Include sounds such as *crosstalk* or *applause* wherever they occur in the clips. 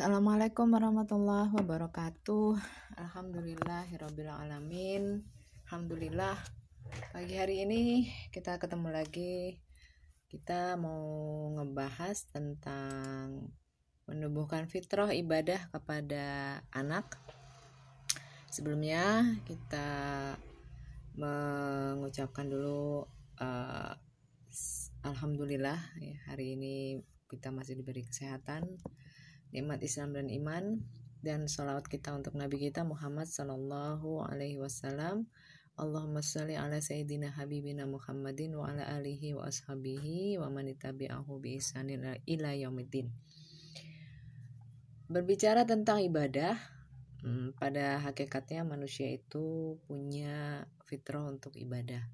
Assalamualaikum warahmatullahi wabarakatuh. Alhamdulillahirobbilalamin. Alhamdulillah pagi hari ini kita ketemu lagi. Kita mau ngebahas tentang menumbuhkan fitrah ibadah kepada anak. Sebelumnya kita mengucapkan dulu uh, alhamdulillah ya, hari ini kita masih diberi kesehatan nikmat Islam dan iman dan salawat kita untuk Nabi kita Muhammad Sallallahu Alaihi Wasallam. Allahumma salli ala Sayyidina Habibina Muhammadin wa ala alihi wa ashabihi wa man tabi'ahu bi ihsanin ila yaumiddin. Berbicara tentang ibadah, hmm, pada hakikatnya manusia itu punya fitrah untuk ibadah.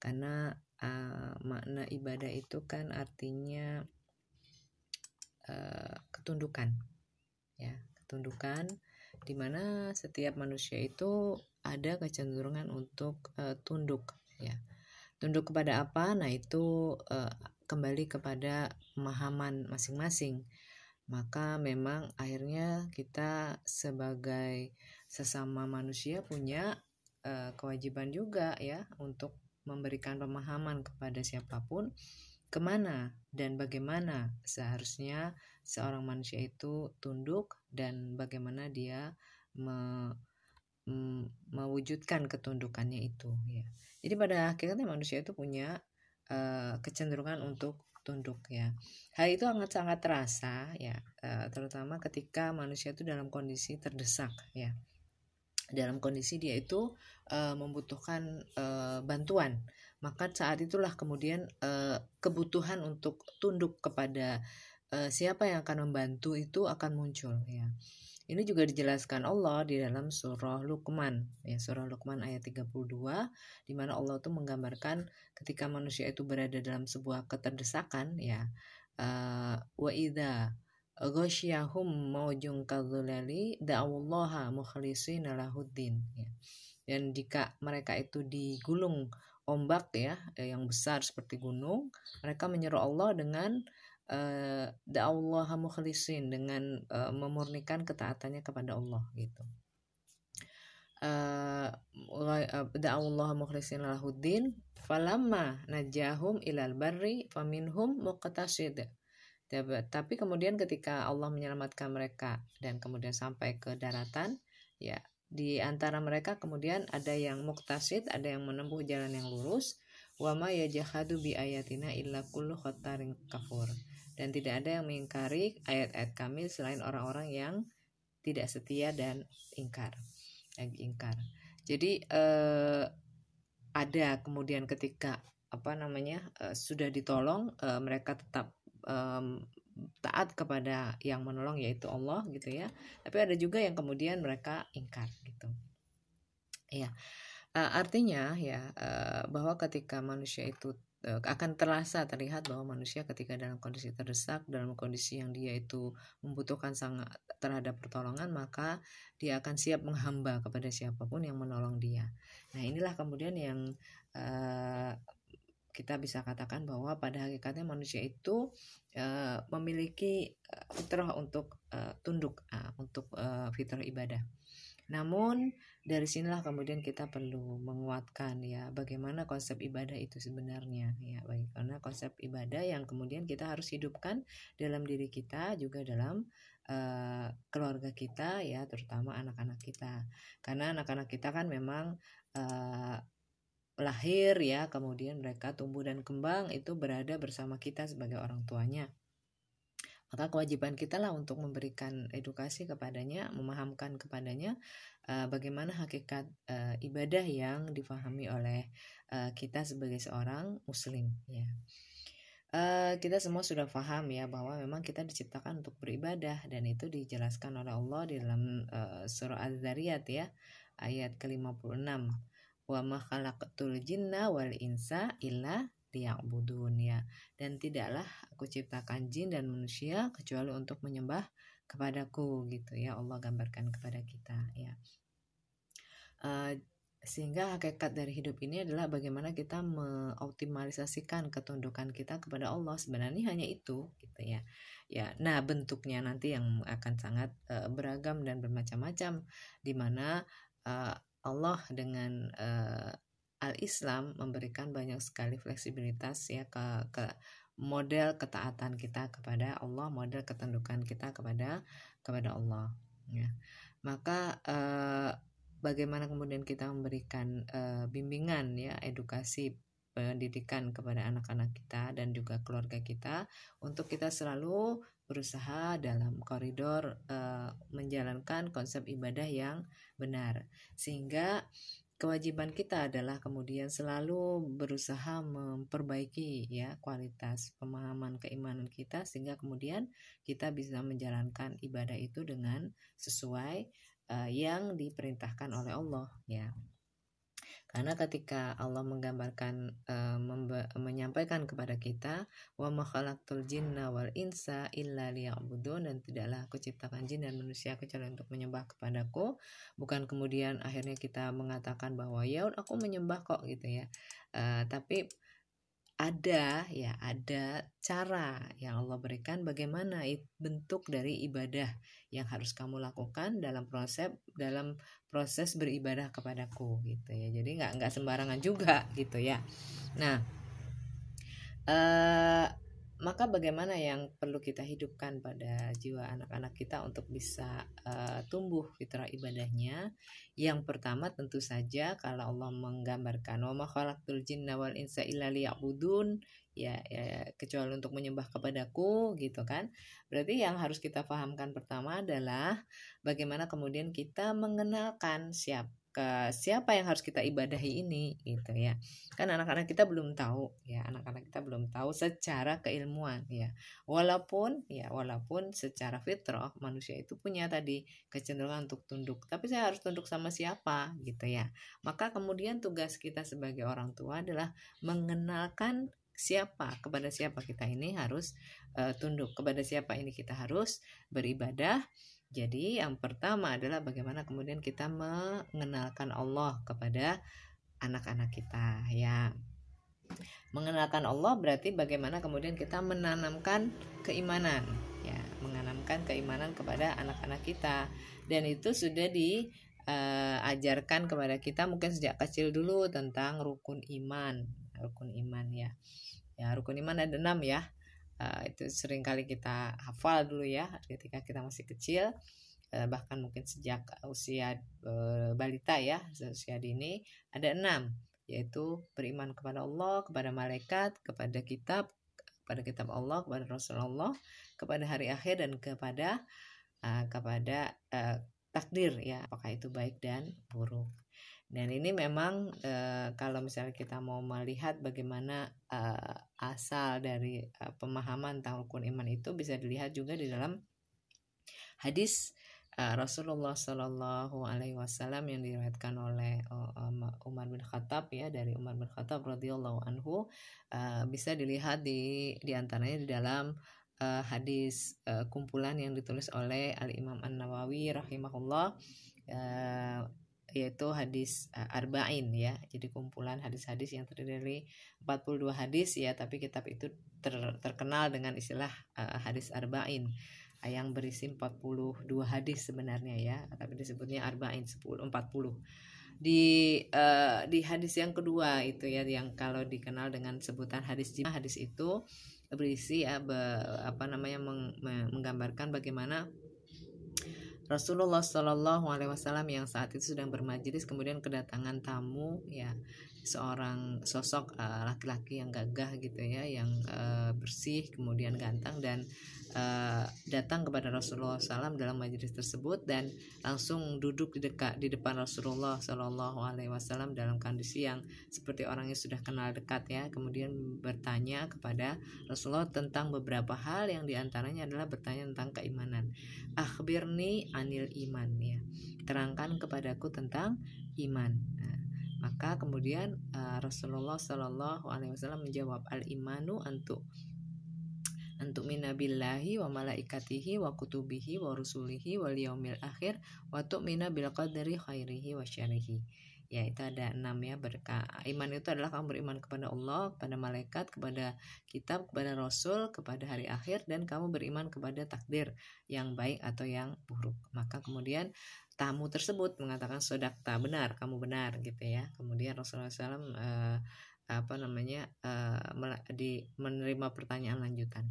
Karena uh, makna ibadah itu kan artinya uh, ketundukan. Ya ketundukan di mana setiap manusia itu ada kecenderungan untuk uh, tunduk ya. Tunduk kepada apa? Nah itu uh, kembali kepada pemahaman masing-masing. Maka memang akhirnya kita sebagai sesama manusia punya uh, kewajiban juga ya untuk memberikan pemahaman kepada siapa pun ke mana dan bagaimana seharusnya seorang manusia itu tunduk dan bagaimana dia me, mewujudkan ketundukannya itu ya. Jadi pada akhirnya manusia itu punya uh, kecenderungan untuk tunduk ya. Hal itu sangat sangat terasa ya uh, terutama ketika manusia itu dalam kondisi terdesak ya. Dalam kondisi dia itu uh, membutuhkan uh, bantuan maka saat itulah kemudian uh, kebutuhan untuk tunduk kepada uh, siapa yang akan membantu itu akan muncul ya. Ini juga dijelaskan Allah di dalam surah Luqman ya surah Luqman ayat 32 di mana Allah itu menggambarkan ketika manusia itu berada dalam sebuah keterdesakan ya uh, wa idza ghasyahum maujun kadzulali da'awallaha mukhlishina lahuddin ya. Dan jika mereka itu digulung ombak ya eh, yang besar seperti gunung mereka menyeru Allah dengan uh, Allah mukhlisin dengan uh, memurnikan ketaatannya kepada Allah gitu. Uh, Allah mukhlisin lahuddin falamma najahum ilal barri faminhum muqtasid. Tapi kemudian ketika Allah menyelamatkan mereka dan kemudian sampai ke daratan ya di antara mereka kemudian ada yang muktasid, ada yang menempuh jalan yang lurus. Wama yajahadu bi ayatina illa kullu khotarin kafur. Dan tidak ada yang mengingkari ayat-ayat kami selain orang-orang yang tidak setia dan ingkar. Lagi ingkar. Jadi eh, ada kemudian ketika apa namanya eh, sudah ditolong eh, mereka tetap eh, taat kepada yang menolong yaitu Allah gitu ya. Tapi ada juga yang kemudian mereka ingkar gitu. Ya uh, artinya ya uh, bahwa ketika manusia itu uh, akan terasa terlihat bahwa manusia ketika dalam kondisi terdesak dalam kondisi yang dia itu membutuhkan sangat terhadap pertolongan maka dia akan siap menghamba kepada siapa pun yang menolong dia. Nah inilah kemudian yang uh, kita bisa katakan bahwa pada hakikatnya manusia itu uh, memiliki uh, fitrah untuk uh, tunduk uh, untuk uh, fitrah ibadah. Namun dari sinilah kemudian kita perlu menguatkan ya bagaimana konsep ibadah itu sebenarnya ya karena konsep ibadah yang kemudian kita harus hidupkan dalam diri kita juga dalam uh, keluarga kita ya terutama anak-anak kita karena anak-anak kita kan memang uh, lahir ya, kemudian mereka tumbuh dan kembang itu berada bersama kita sebagai orang tuanya. Maka kewajiban kita lah untuk memberikan edukasi kepadanya, memahamkan kepadanya uh, bagaimana hakikat uh, ibadah yang difahami oleh uh, kita sebagai seorang muslim ya. Uh, kita semua sudah paham ya bahwa memang kita diciptakan untuk beribadah dan itu dijelaskan oleh Allah di dalam uh, surah Az-Zariyat ya ayat ke-56 wa ma khalaqatul jinna wal insa illa liya'budun ya. Dan tidaklah aku ciptakan jin dan manusia kecuali untuk menyembah kepadaku gitu ya. Allah gambarkan kepada kita ya. Uh, sehingga hakikat dari hidup ini adalah bagaimana kita mengoptimalisasikan ketundukan kita kepada Allah. Sebenarnya hanya itu gitu ya. Ya nah bentuknya nanti yang akan sangat uh, beragam dan bermacam-macam di mana uh, Allah dengan uh, al-Islam memberikan banyak sekali fleksibilitas ya ke ke model ketaatan kita kepada Allah model ketundukan kita kepada kepada Allah ya. Maka uh, bagaimana kemudian kita memberikan uh, bimbingan ya edukasi pendidikan kepada anak-anak kita dan juga keluarga kita untuk kita selalu berusaha dalam koridor uh, menjalankan konsep ibadah yang benar. Sehingga kewajiban kita adalah kemudian selalu berusaha memperbaiki ya kualitas pemahaman keimanan kita sehingga kemudian kita bisa menjalankan ibadah itu dengan sesuai uh, yang diperintahkan oleh Allah ya karena ketika Allah menggambarkan uh, menyampaikan kepada kita wa makhalaqtul jinna wal insa illa liya'budun dan tidaklah aku ciptakan jin dan manusia kecuali untuk menyembah kepadaku bukan kemudian akhirnya kita mengatakan bahwa ya aku menyembah kok gitu ya. Uh, tapi ada ya ada cara yang Allah berikan bagaimana bentuk dari ibadah yang harus kamu lakukan dalam proses dalam proses beribadah kepadaku gitu ya. Jadi nggak nggak sembarangan juga gitu ya. Nah eh, maka bagaimana yang perlu kita hidupkan pada jiwa anak-anak kita untuk bisa uh, tumbuh fitrah ibadahnya? Yang pertama tentu saja kalau Allah menggambarkan wa ma khalaqtul jinna wal insa illa liya'budun ya, ya kecuali untuk menyembah kepadaku gitu kan? Berarti yang harus kita pahamkan pertama adalah bagaimana kemudian kita mengenalkan siapa ke siapa yang harus kita ibadahi ini gitu ya. Kan anak-anak kita belum tahu ya anak-anak kita belum tahu secara keilmuan ya. Walaupun ya walaupun secara fitrah manusia itu punya tadi kecenderungan untuk tunduk. Tapi saya harus tunduk sama siapa gitu ya. Maka kemudian tugas kita sebagai orang tua adalah mengenalkan siapa kepada siapa kita ini harus uh, tunduk kepada siapa ini kita harus beribadah jadi yang pertama adalah bagaimana kemudian kita mengenalkan Allah kepada anak-anak kita ya. Mengenalkan Allah berarti bagaimana kemudian kita menanamkan keimanan ya, menanamkan keimanan kepada anak-anak kita dan itu sudah diajarkan uh, kepada kita mungkin sejak kecil dulu tentang rukun iman, rukun iman ya. Ya, rukun iman ada enam ya uh, itu sering kali kita hafal dulu ya ketika kita masih kecil. Uh, bahkan mungkin sejak usia uh, balita ya usia dini ada enam. Yaitu beriman kepada Allah kepada malaikat kepada kitab kepada kitab Allah kepada Rasulullah kepada hari akhir dan kepada uh, kepada uh, takdir ya apakah itu baik dan buruk dan ini memang e, kalau misalnya kita mau melihat bagaimana e, asal dari e, pemahaman tentang rukun iman itu bisa dilihat juga di dalam hadis e, Rasulullah Shallallahu Alaihi Wasallam yang diriwayatkan oleh Umar bin Khattab ya dari Umar bin Khattab radhiyallahu anhu e, bisa dilihat di di antaranya di dalam uh, hadis uh, kumpulan yang ditulis oleh Al Imam An Nawawi rahimahullah uh, yaitu hadis uh, arba'in ya. Jadi kumpulan hadis-hadis yang terdiri dari 42 hadis ya, tapi kitab itu ter, terkenal dengan istilah uh, hadis arba'in yang berisi 42 hadis sebenarnya ya, tapi disebutnya arba'in 10 40 di uh, di hadis yang kedua itu ya yang kalau dikenal dengan sebutan hadis jima hadis itu berisi uh, be, apa namanya meng, menggambarkan bagaimana Rasulullah Shallallahu Alaihi Wasallam yang saat itu sedang bermajelis kemudian kedatangan tamu ya seorang sosok eh, laki-laki uh, yang gagah gitu ya yang uh, bersih kemudian ganteng dan uh, datang kepada Rasulullah SAW dalam majelis tersebut dan langsung duduk di dekat di depan Rasulullah Shallallahu Alaihi Wasallam dalam kondisi yang seperti orang yang sudah kenal dekat ya. Kemudian bertanya kepada Rasulullah tentang beberapa hal yang di antaranya adalah bertanya tentang keimanan. Akhbirni anil iman ya. Terangkan kepadaku tentang iman. Nah, maka kemudian uh, Rasulullah Shallallahu Alaihi Wasallam menjawab al imanu antu antu minabillahi wa malaikatihi wa kutubihi wa rusulihi wal yaumil akhir wa tu'mina bil qadari khairihi wa syarihi ya itu ada enam ya berkah iman itu adalah kamu beriman kepada Allah kepada malaikat kepada kitab kepada rasul kepada hari akhir dan kamu beriman kepada takdir yang baik atau yang buruk. Maka kemudian tamu tersebut mengatakan sodakta benar kamu benar gitu ya. Kemudian Rasulullah SAW uh, apa namanya uh, di menerima pertanyaan lanjutan.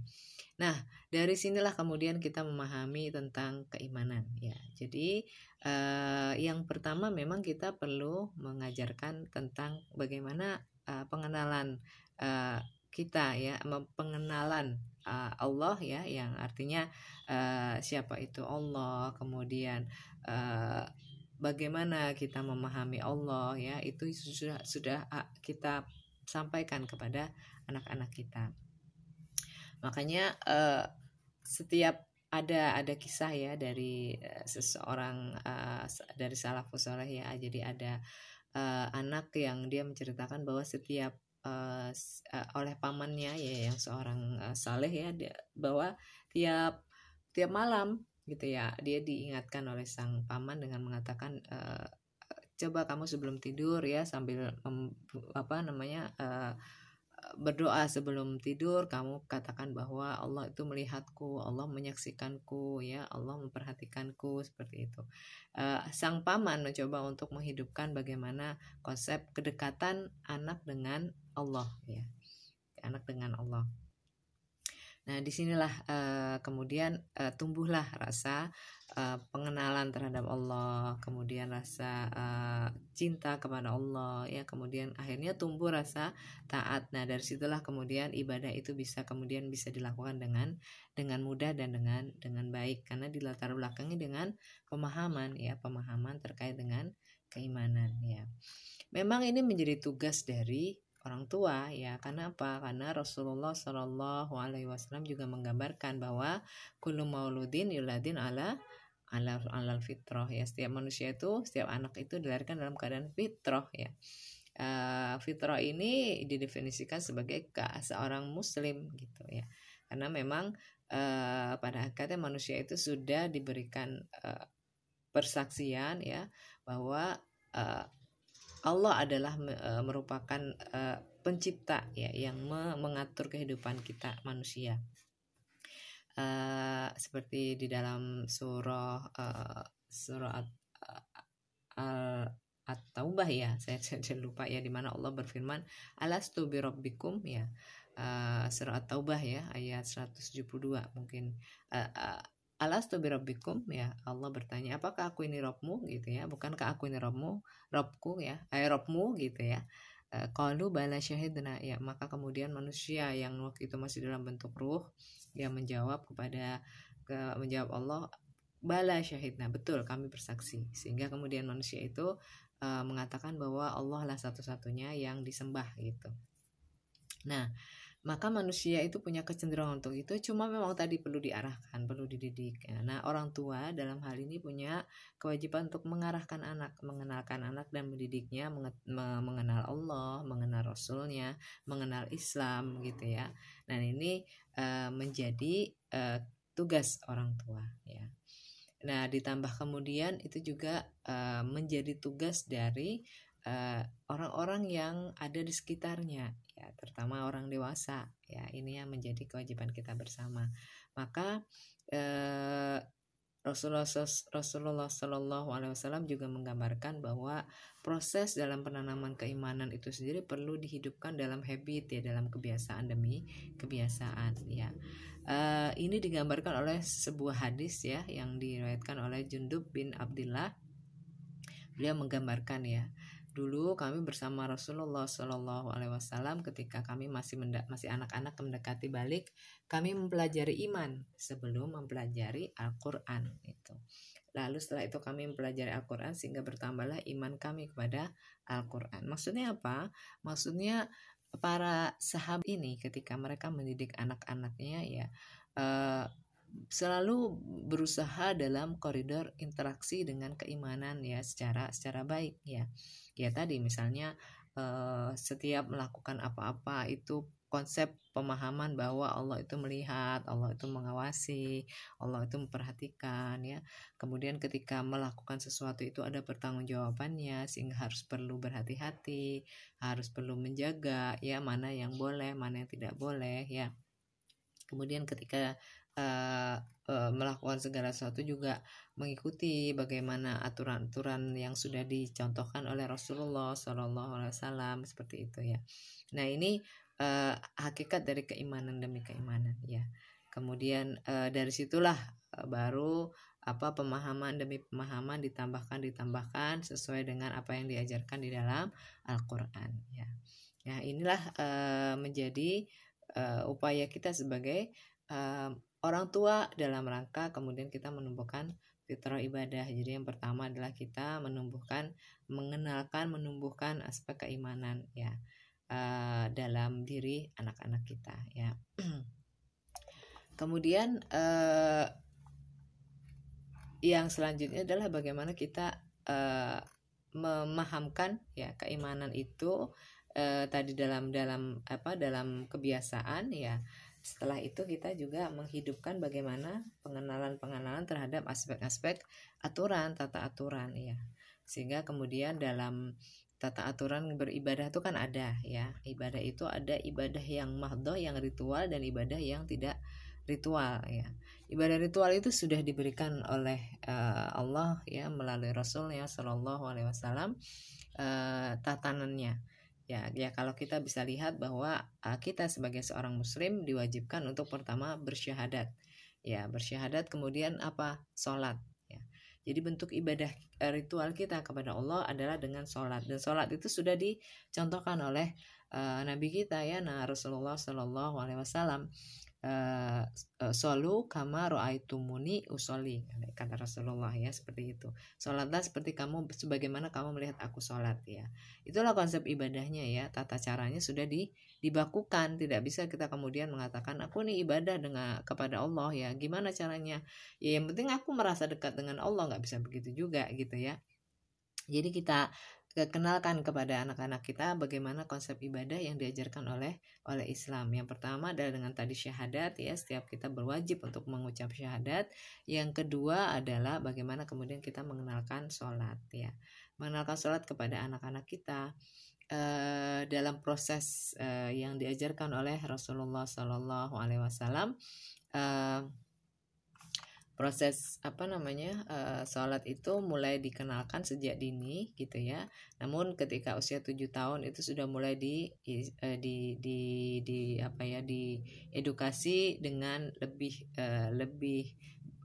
Nah dari sinilah kemudian kita memahami tentang keimanan ya. Jadi uh, yang pertama memang kita perlu mengajarkan tentang bagaimana uh, pengenalan uh, kita ya, pengenalan uh, Allah ya, yang artinya uh, siapa itu Allah, kemudian uh, bagaimana kita memahami Allah ya itu sudah sudah kita sampaikan kepada anak-anak kita. Makanya uh, setiap ada ada kisah ya dari uh, seseorang uh, dari salafus soleh ya jadi ada uh, anak yang dia menceritakan bahwa setiap uh, uh, oleh pamannya ya yang seorang uh, saleh ya dia, bahwa tiap tiap malam gitu ya dia diingatkan oleh sang paman dengan mengatakan coba kamu sebelum tidur ya sambil apa namanya uh, berdoa sebelum tidur kamu katakan bahwa Allah itu melihatku Allah menyaksikanku ya Allah memperhatikanku seperti itu. Uh, sang paman mencoba untuk menghidupkan bagaimana konsep kedekatan anak dengan Allah ya anak dengan Allah Nah, di sinilah uh, kemudian uh, tumbuhlah rasa uh, pengenalan terhadap Allah, kemudian rasa uh, cinta kepada Allah, ya, kemudian akhirnya tumbuh rasa taat. Nah, dari situlah kemudian ibadah itu bisa kemudian bisa dilakukan dengan dengan mudah dan dengan dengan baik karena dilatar belakangi dengan pemahaman, ya, pemahaman terkait dengan keimanan, ya. Memang ini menjadi tugas dari orang tua ya karena apa? Karena Rasulullah Shallallahu Alaihi Wasallam juga menggambarkan bahwa kullu mauludin yuladin ala ala alal fitrah ya. Setiap manusia itu setiap anak itu dilahirkan dalam keadaan fitrah ya. Uh, fitrah ini didefinisikan sebagai ke seorang muslim gitu ya. Karena memang uh, pada akhirnya manusia itu sudah diberikan uh, persaksian ya bahwa uh, Allah adalah uh, merupakan uh, pencipta ya yang me mengatur kehidupan kita manusia. Uh, seperti di dalam surah uh, surah al at-taubah ya. *laughs* Saya, saya lupa ya di mana Allah berfirman alastu birabbikum ya. Uh, surah at-taubah ya ayat 172 mungkin. Uh, uh, Alastu birabbikum ya Allah bertanya apakah aku ini Robmu? Gitu ya. Bukankah aku ini Robmu? Robku ya eh Robmu? Gitu ya. Kalau eh, bala syahidna. Ya maka kemudian manusia yang waktu itu masih dalam bentuk ruh dia menjawab kepada ke, menjawab Allah bala syahidna. Betul kami bersaksi. Sehingga kemudian manusia itu uh, mengatakan bahwa Allah lah satu-satunya yang disembah gitu. Nah maka manusia itu punya kecenderungan untuk itu cuma memang tadi perlu diarahkan perlu dididik. Nah orang tua dalam hal ini punya kewajiban untuk mengarahkan anak mengenalkan anak dan mendidiknya mengenal Allah mengenal Rasulnya mengenal Islam gitu ya. Nah ini uh, menjadi uh, tugas orang tua ya. Nah ditambah kemudian itu juga uh, menjadi tugas dari orang-orang uh, yang ada di sekitarnya ya terutama orang dewasa ya ini yang menjadi kewajiban kita bersama. Maka eh, Rasulullah Rasulullah Alaihi Wasallam juga menggambarkan bahwa proses dalam penanaman keimanan itu sendiri perlu dihidupkan dalam habit ya dalam kebiasaan demi kebiasaan ya. Uh, ini digambarkan oleh sebuah hadis ya yang diriwayatkan oleh Jundub bin Abdullah beliau menggambarkan ya Dulu kami bersama Rasulullah Shallallahu Alaihi Wasallam ketika kami masih masih anak-anak mendekati balik, kami mempelajari iman sebelum mempelajari Al-Quran itu. Lalu setelah itu kami mempelajari Al-Quran sehingga bertambahlah iman kami kepada Al-Quran. Maksudnya apa? Maksudnya para sahabat ini ketika mereka mendidik anak-anaknya ya uh, selalu berusaha dalam koridor interaksi dengan keimanan ya secara secara baik ya ya tadi misalnya uh, setiap melakukan apa-apa itu konsep pemahaman bahwa Allah itu melihat, Allah itu mengawasi, Allah itu memperhatikan ya. Kemudian ketika melakukan sesuatu itu ada pertanggungjawabannya sehingga harus perlu berhati-hati, harus perlu menjaga ya mana yang boleh, mana yang tidak boleh ya. Kemudian ketika uh, melakukan segala sesuatu juga mengikuti bagaimana aturan-aturan yang sudah dicontohkan oleh Rasulullah SAW seperti itu ya. Nah ini uh, hakikat dari keimanan demi keimanan ya kemudian uh, dari situlah uh, baru apa pemahaman demi pemahaman ditambahkan ditambahkan sesuai dengan apa yang diajarkan di dalam Al-Qur'an ya. Ya, inilah uh, menjadi uh, upaya kita sebagai uh, orang tua dalam rangka kemudian kita menumbuhkan fitrah ibadah. Jadi yang pertama adalah kita menumbuhkan mengenalkan menumbuhkan aspek keimanan ya uh, dalam diri anak-anak kita ya *clears throat* kemudian uh, yang selanjutnya adalah bagaimana kita uh, memahamkan ya keimanan itu uh, tadi dalam dalam apa dalam kebiasaan ya setelah itu kita juga menghidupkan bagaimana pengenalan-pengenalan terhadap aspek-aspek aturan tata aturan ya sehingga kemudian dalam tata aturan beribadah itu kan ada ya. Ibadah itu ada ibadah yang mahdoh yang ritual dan ibadah yang tidak ritual ya ibadah ritual itu sudah diberikan oleh uh, Allah ya melalui Rasul ya Shallallahu Alaihi Wasallam uh, tatanannya ya ya kalau kita bisa lihat bahwa uh, kita sebagai seorang Muslim diwajibkan untuk pertama bersyahadat. Ya bersyahadat kemudian apa? Sholat jadi bentuk ibadah eh, ritual kita kepada Allah adalah dengan sholat. Dan sholat itu sudah dicontohkan oleh uh, Nabi kita ya, nah Rasulullah Shallallahu Alaihi Wasallam uh, solu kama ro'aitumuni usoli kata Rasulullah ya seperti itu. Sholatlah seperti kamu sebagaimana kamu melihat aku sholat ya. Itulah konsep ibadahnya ya tata caranya sudah di dibakukan. Tidak bisa kita kemudian mengatakan aku nih ibadah dengan kepada Allah ya. Gimana caranya? Ya yang penting aku merasa dekat dengan Allah nggak bisa begitu juga gitu ya. Jadi kita kenalkan kepada anak-anak kita bagaimana konsep ibadah yang diajarkan oleh oleh Islam. Yang pertama adalah dengan tadi syahadat ya, setiap kita berwajib untuk mengucap syahadat. Yang kedua adalah bagaimana kemudian kita mengenalkan sholat ya. Mengenalkan sholat kepada anak-anak kita uh, dalam proses uh, yang diajarkan oleh Rasulullah Sallallahu Alaihi Wasallam uh, proses apa namanya uh, sholat itu mulai dikenalkan sejak dini gitu ya. Namun ketika usia tujuh tahun itu sudah mulai di uh, di di di apa ya di edukasi dengan lebih uh, lebih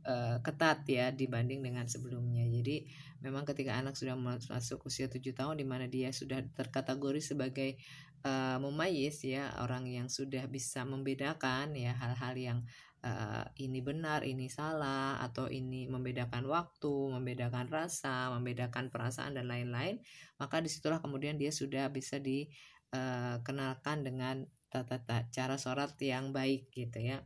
uh, ketat ya dibanding dengan sebelumnya. Jadi memang ketika anak sudah masuk usia tujuh tahun di mana dia sudah terkategori sebagai uh, mumayyiz ya orang yang sudah bisa membedakan ya hal-hal yang uh, ini benar, ini salah atau ini membedakan waktu, membedakan rasa, membedakan perasaan dan lain-lain, maka di situlah kemudian dia sudah bisa dikenalkan dengan tata, cara sholat yang baik gitu ya.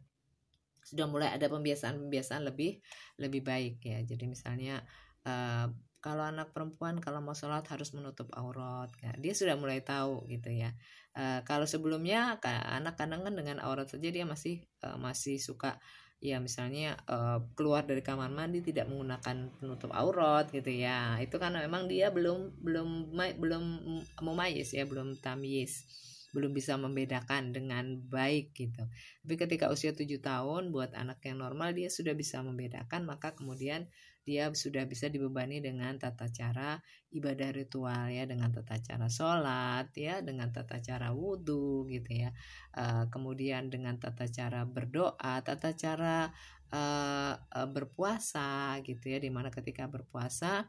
Sudah mulai ada pembiasaan-pembiasaan lebih lebih baik ya. Jadi misalnya uh, kalau anak perempuan kalau mau sholat harus menutup aurat ya. dia sudah mulai tahu gitu ya uh, kalau sebelumnya anak kadang kan dengan aurat saja dia masih uh, masih suka ya misalnya uh, keluar dari kamar mandi tidak menggunakan penutup aurat gitu ya itu karena memang dia belum belum belum mumayis ya belum tamyiz belum bisa membedakan dengan baik gitu. Tapi ketika usia 7 tahun buat anak yang normal dia sudah bisa membedakan maka kemudian dia sudah bisa dibebani dengan tata cara ibadah ritual ya dengan tata cara sholat ya dengan tata cara wudhu gitu ya. Uh, kemudian dengan tata cara berdoa tata cara uh, berpuasa gitu ya di mana ketika berpuasa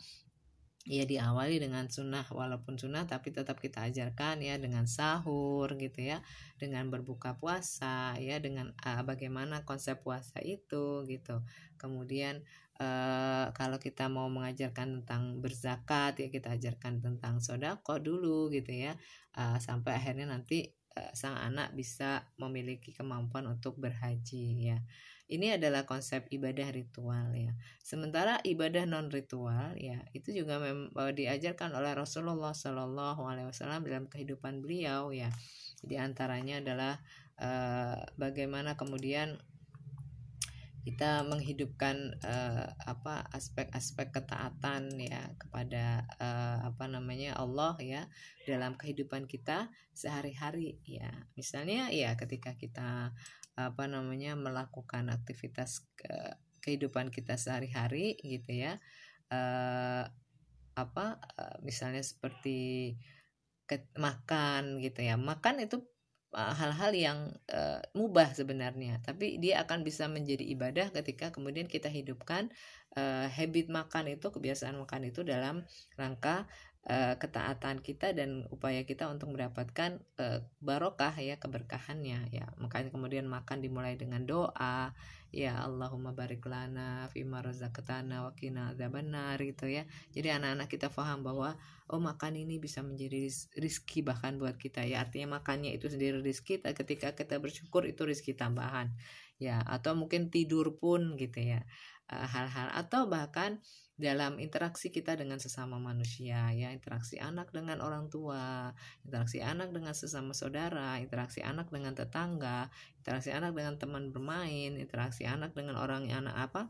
ya diawali dengan sunnah walaupun sunnah tapi tetap kita ajarkan ya dengan sahur gitu ya dengan berbuka puasa ya dengan uh, bagaimana konsep puasa itu gitu. Kemudian uh, kalau kita mau mengajarkan tentang berzakat ya kita ajarkan tentang sodako dulu gitu ya uh, sampai akhirnya nanti uh, sang anak bisa memiliki kemampuan untuk berhaji ya ini adalah konsep ibadah ritual ya. Sementara ibadah non ritual ya itu juga mem diajarkan oleh Rasulullah Shallallahu Alaihi Wasallam dalam kehidupan beliau ya. Di antaranya adalah uh, bagaimana kemudian kita menghidupkan uh, apa aspek-aspek ketaatan ya kepada uh, apa namanya Allah ya dalam kehidupan kita sehari-hari ya misalnya ya ketika kita apa namanya melakukan aktivitas ke, kehidupan kita sehari-hari gitu ya. Uh, apa uh, misalnya seperti ke, makan gitu ya. Makan itu Eh, hal-hal yang uh, mubah sebenarnya. Tapi dia akan bisa menjadi ibadah ketika kemudian kita hidupkan uh, habit makan itu kebiasaan makan itu dalam rangka uh, ketaatan kita dan upaya kita untuk mendapatkan uh, barokah ya keberkahannya ya makanya kemudian makan dimulai dengan doa ya Allahumma barik lana fima razaqtana wa qina adzabannar gitu ya. Jadi anak-anak kita paham bahwa oh makan ini bisa menjadi rizki bahkan buat kita ya. Artinya makannya itu sendiri rizki ketika kita bersyukur itu rizki tambahan. Ya, atau mungkin tidur pun gitu ya. Eh, hal-hal atau bahkan dalam interaksi kita dengan sesama manusia ya. Interaksi anak dengan orang tua interaksi anak dengan sesama saudara interaksi anak dengan tetangga interaksi anak dengan teman bermain interaksi anak dengan orang yang anak apa?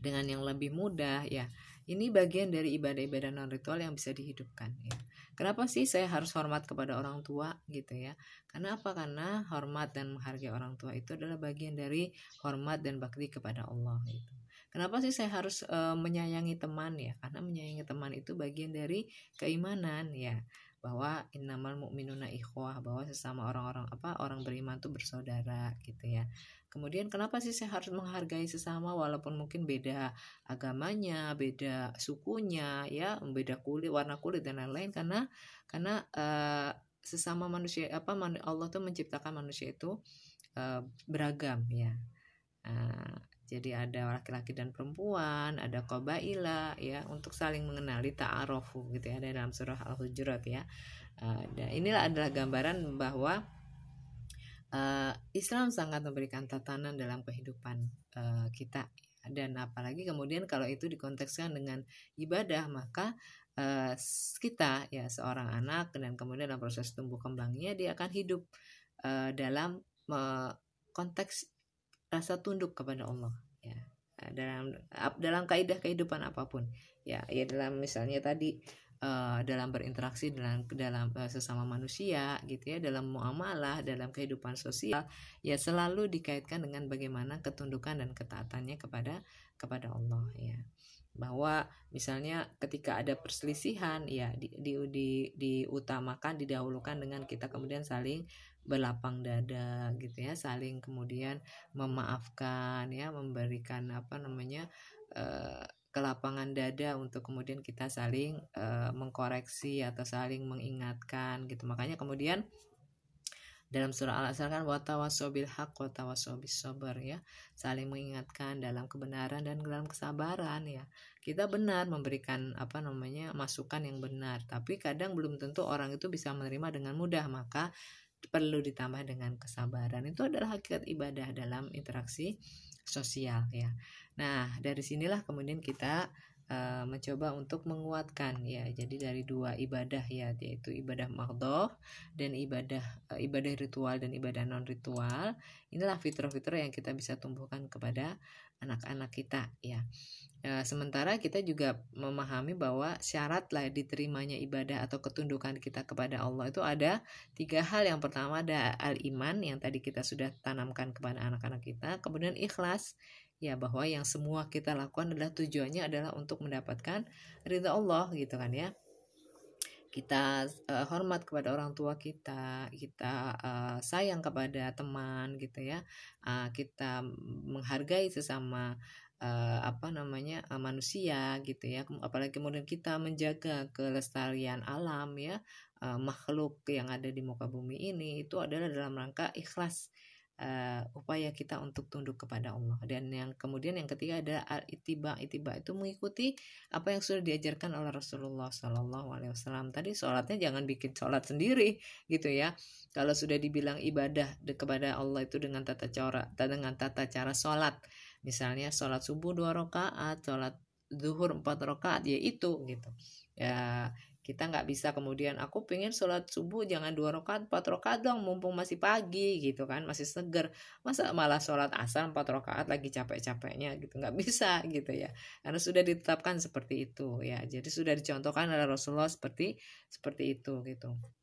Dengan yang lebih mudah ya. Ini bagian dari ibadah-ibadah non ritual yang bisa dihidupkan ya. Kenapa sih saya harus hormat kepada orang tua gitu ya? Karena apa? Karena hormat dan menghargai orang tua itu adalah bagian dari hormat dan bakti kepada Allah gitu Kenapa sih saya harus uh, menyayangi teman ya? Karena menyayangi teman itu bagian dari keimanan ya bahwa innamal mu'minuna ikhwah bahwa sesama orang-orang apa orang beriman itu bersaudara gitu ya. Kemudian kenapa sih saya harus menghargai sesama walaupun mungkin beda agamanya, beda sukunya ya, beda kulit, warna kulit dan lain-lain karena karena uh, sesama manusia apa Allah tuh menciptakan manusia itu uh, beragam ya. Uh, jadi ada laki-laki dan perempuan, ada qabaila ya untuk saling mengenali ta'arofu gitu ya ada dalam surah Al-Hujurat ya. Uh, dan inilah adalah gambaran bahwa uh, Islam sangat memberikan tatanan dalam kehidupan uh, kita dan apalagi kemudian kalau itu dikontekskan dengan ibadah maka uh, kita ya seorang anak dan kemudian dalam proses tumbuh kembangnya dia akan hidup uh, dalam uh, konteks rasa tunduk kepada Allah ya. Dalam dalam kaidah kehidupan apa pun. Ya ya dalam misalnya tadi uh, dalam berinteraksi dalam dalam uh, sesama manusia gitu ya dalam muamalah dalam kehidupan sosial ya selalu dikaitkan dengan bagaimana ketundukan dan ketaatannya kepada kepada Allah ya. Bahwa misalnya ketika ada perselisihan ya di, di, di, diutamakan didahulukan dengan kita kemudian saling berlapang dada gitu ya saling kemudian memaafkan ya memberikan apa namanya uh, kelapangan dada untuk kemudian kita saling uh, mengkoreksi atau saling mengingatkan gitu. Makanya kemudian dalam surah Al-Asr kan watawasobil hak watawasobis sober ya. Saling mengingatkan dalam kebenaran dan dalam kesabaran ya. Kita benar memberikan apa namanya masukan yang benar tapi kadang belum tentu orang itu bisa menerima dengan mudah. Maka perlu ditambah dengan kesabaran. Itu adalah hakikat ibadah dalam interaksi sosial ya. Nah dari sinilah kemudian kita uh, mencoba untuk menguatkan ya. Jadi dari dua ibadah ya yaitu ibadah magdoh dan ibadah uh, ibadah ritual dan ibadah non ritual inilah fitrah-fitrah yang kita bisa tumbuhkan kepada anak-anak kita ya. E, sementara kita juga memahami bahwa syarat lah diterimanya ibadah atau ketundukan kita kepada Allah itu ada tiga hal. Yang pertama ada al iman yang tadi kita sudah tanamkan kepada anak-anak kita kemudian ikhlas ya bahwa yang semua kita lakukan adalah tujuannya adalah untuk mendapatkan ridha Allah gitu kan ya. Kita uh, hormat kepada orang tua kita, kita uh, sayang kepada teman gitu ya, uh, kita menghargai sesama uh, apa namanya uh, manusia gitu ya, apalagi kemudian kita menjaga kelestarian alam ya, uh, makhluk yang ada di muka bumi ini itu adalah dalam rangka ikhlas uh, upaya kita untuk tunduk kepada Allah. Dan yang kemudian yang ketiga ada itiba itiba itu mengikuti apa yang sudah diajarkan oleh Rasulullah Shallallahu Alaihi Wasallam. Tadi sholatnya jangan bikin sholat sendiri gitu ya. Kalau sudah dibilang ibadah kepada Allah itu dengan tata cara dengan tata cara sholat. Misalnya sholat subuh dua rakaat sholat zuhur empat rakaat ya itu gitu. Ya kita nggak bisa kemudian aku pengen sholat subuh jangan dua rakaat empat rakaat dong mumpung masih pagi gitu kan masih seger. Masa malah sholat asar empat rakaat lagi capek-capeknya gitu. Nggak bisa gitu ya. Karena sudah ditetapkan seperti itu ya. Jadi sudah dicontohkan oleh Rasulullah seperti seperti itu gitu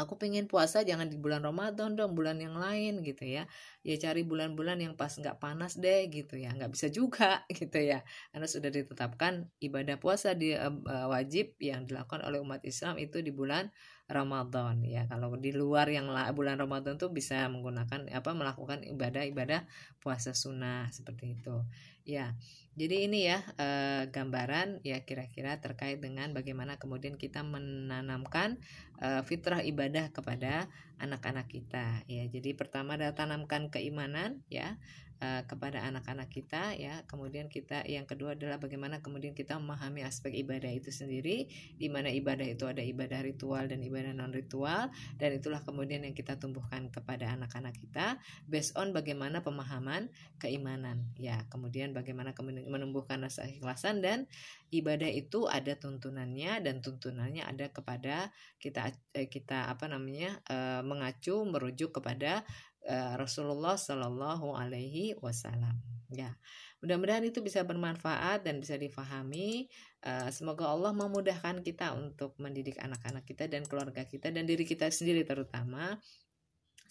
aku pengen puasa jangan di bulan Ramadan dong bulan yang lain gitu ya. Ya cari bulan-bulan yang pas nggak panas deh gitu ya. Nggak bisa juga *laughs* gitu ya. Karena sudah ditetapkan ibadah puasa di uh, wajib yang dilakukan oleh umat Islam itu di bulan Ramadan ya. Kalau di luar yang bulan Ramadan tuh bisa menggunakan apa melakukan ibadah-ibadah puasa sunnah seperti itu ya jadi ini ya eh, gambaran ya kira-kira terkait dengan bagaimana kemudian kita menanamkan eh, fitrah ibadah kepada anak-anak kita ya. Jadi pertama adalah tanamkan keimanan ya Eh, kepada anak-anak kita ya. Kemudian kita yang kedua adalah bagaimana kemudian kita memahami aspek ibadah itu sendiri di mana ibadah itu ada ibadah ritual dan ibadah non ritual dan itulah kemudian yang kita tumbuhkan kepada anak-anak kita based on bagaimana pemahaman keimanan ya. Kemudian bagaimana kemudian menumbuhkan rasa ikhlasan dan ibadah itu ada tuntunannya dan tuntunannya ada kepada kita eh, kita apa namanya eh, mengacu merujuk kepada uh, Rasulullah Shallallahu Alaihi Wasallam. Ya, mudah-mudahan itu bisa bermanfaat dan bisa difahami. Uh, semoga Allah memudahkan kita untuk mendidik anak-anak kita dan keluarga kita dan diri kita sendiri terutama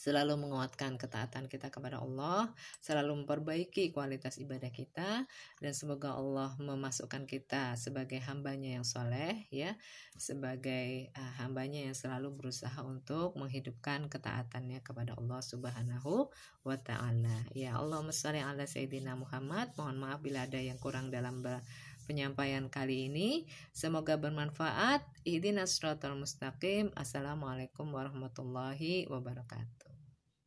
selalu menguatkan ketaatan kita kepada Allah, selalu memperbaiki kualitas ibadah kita, dan semoga Allah memasukkan kita sebagai hambanya yang soleh, ya, sebagai uh, hambanya yang selalu berusaha untuk menghidupkan ketaatannya kepada Allah Subhanahu wa Ta'ala. Ya Allah, sholli ala Sayyidina Muhammad. Mohon maaf bila ada yang kurang dalam penyampaian kali ini. Semoga bermanfaat. Ihdinas siratal mustaqim. Assalamualaikum warahmatullahi wabarakatuh.